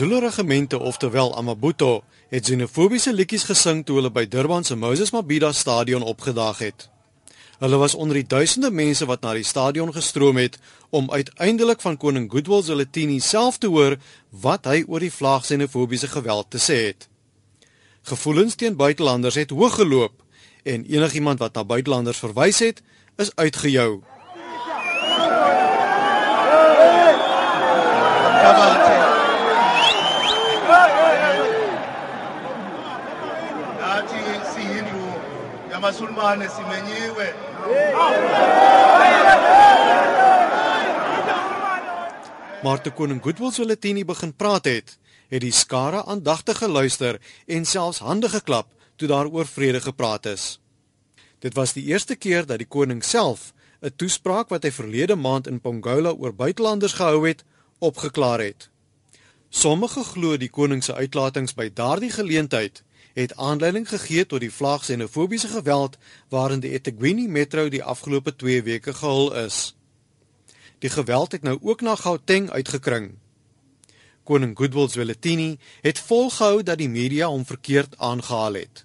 Zulu regimente oftewel Amabuto het xenofobiese liedjies gesing toe hulle by Durban se Moses Mabhida stadion opgedaag het. Hulle was onder die duisende mense wat na die stadion gestroom het om uiteindelik van koning Goodwill Zwelithini self te hoor wat hy oor die vlag xenofobiese geweld te sê het. Gevoelens teen buitelanders het hoog geloop en enigiemand wat na buitelanders verwys het, is uitgejou. Yamasulumane simenyiwe Maar toe koning Goodwill Zwelithini begin praat het, het die skare aandagtig geluister en selfs hande geklap toe daar oor vrede gepraat is. Dit was die eerste keer dat die koning self 'n toespraak wat hy verlede maand in Pongola oor buitelanders gehou het, opgeklaar het. Sommige glo die koning se uitlatings by daardie geleentheid het aanleiding gegee tot die vlaag xenofobiese geweld waarin die eThekwini metro die afgelope 2 weke gehul is. Die geweld het nou ook na Gauteng uitgekring. Koning Goodwill Zwelithini het volgehou dat die media hom verkeerd aangehaal het.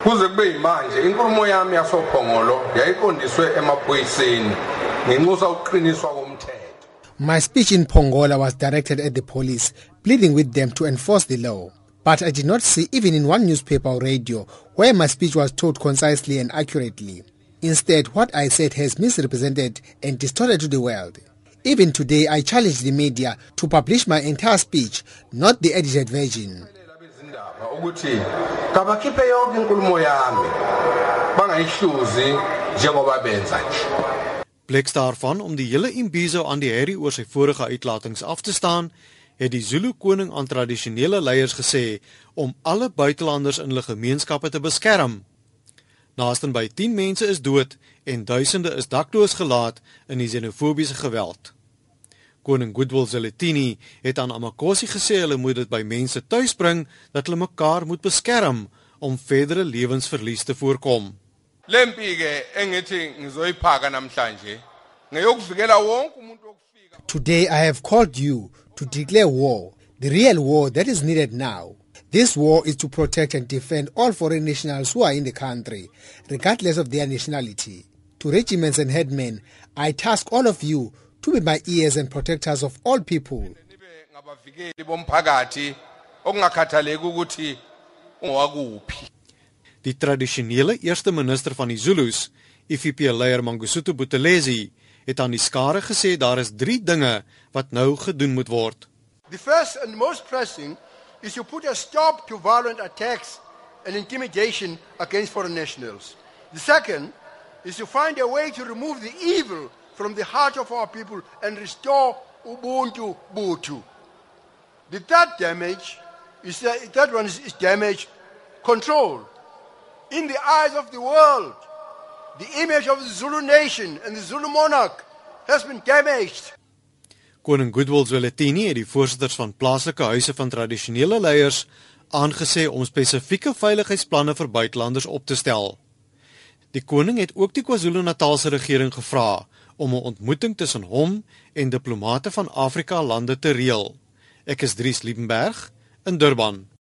kuze kube yimanje inkulumo yami yasophongolo yayiqondiswe emaphoyiseni ngenxusa ukuqiniswa komthetho My speech in Pongola was directed at the police, pleading with them to enforce the law. But I did not see even in one newspaper or radio where my speech was told concisely and accurately. Instead, what I said has misrepresented and distorted to the world. Even today, I challenge the media to publish my entire speech, not the edited version. abezindaba ukuthi kabakhiphe yonke inkulumo yami bangayihluzi njengoba benza nje Bleks daarvan om die hele imbizo aan die herrie oor sy vorige uitlatings af te staan, het die Zulu koning aan tradisionele leiers gesê om alle buitelanders in hulle gemeenskappe te beskerm. Naasten by 10 mense is dood en duisende is dakloos gelaat in die xenofobiese geweld. Koning Goodwill Zwelithini het aan Amakosi gesê hulle moet dit by mense tuis bring dat hulle mekaar moet beskerm om verdere lewensverlies te voorkom. lempi ke engithi ngizoyiphaka namhlanje ngeyokuvikela wonke umuntu Today, I have called you to declare war, the real war that is needed now. This war is to protect and defend all foreign nationals who are in the country, regardless of their nationality. To regiments and headmen, I task all of you to be my ears and protectors of all people. Die tradisionele eerste minister van die Zulus, IFP-leier Mangosuthu Buthelezi, het aan die skare gesê daar is 3 dinge wat nou gedoen moet word. The first and most pressing is to put a stop to violent attacks and intimidation against foreign nationals. The second is to find a way to remove the evil from the heart of our people and restore Ubuntu Butu. The third damage is the third one is, is damage control. In the eyes of the world, the image of the Zulu nation and the Zulu monarch has been damaged. Koning Goodwill Zwelithini het die voorsitters van plaaslike huise van tradisionele leiers aangesê om spesifieke veiligheidsplanne vir buitelanders op te stel. Die koning het ook die KwaZulu-Natalse regering gevra om 'n ontmoeting tussen hom en diplomate van Afrika lande te reël. Ek is Dries Liebenberg in Durban.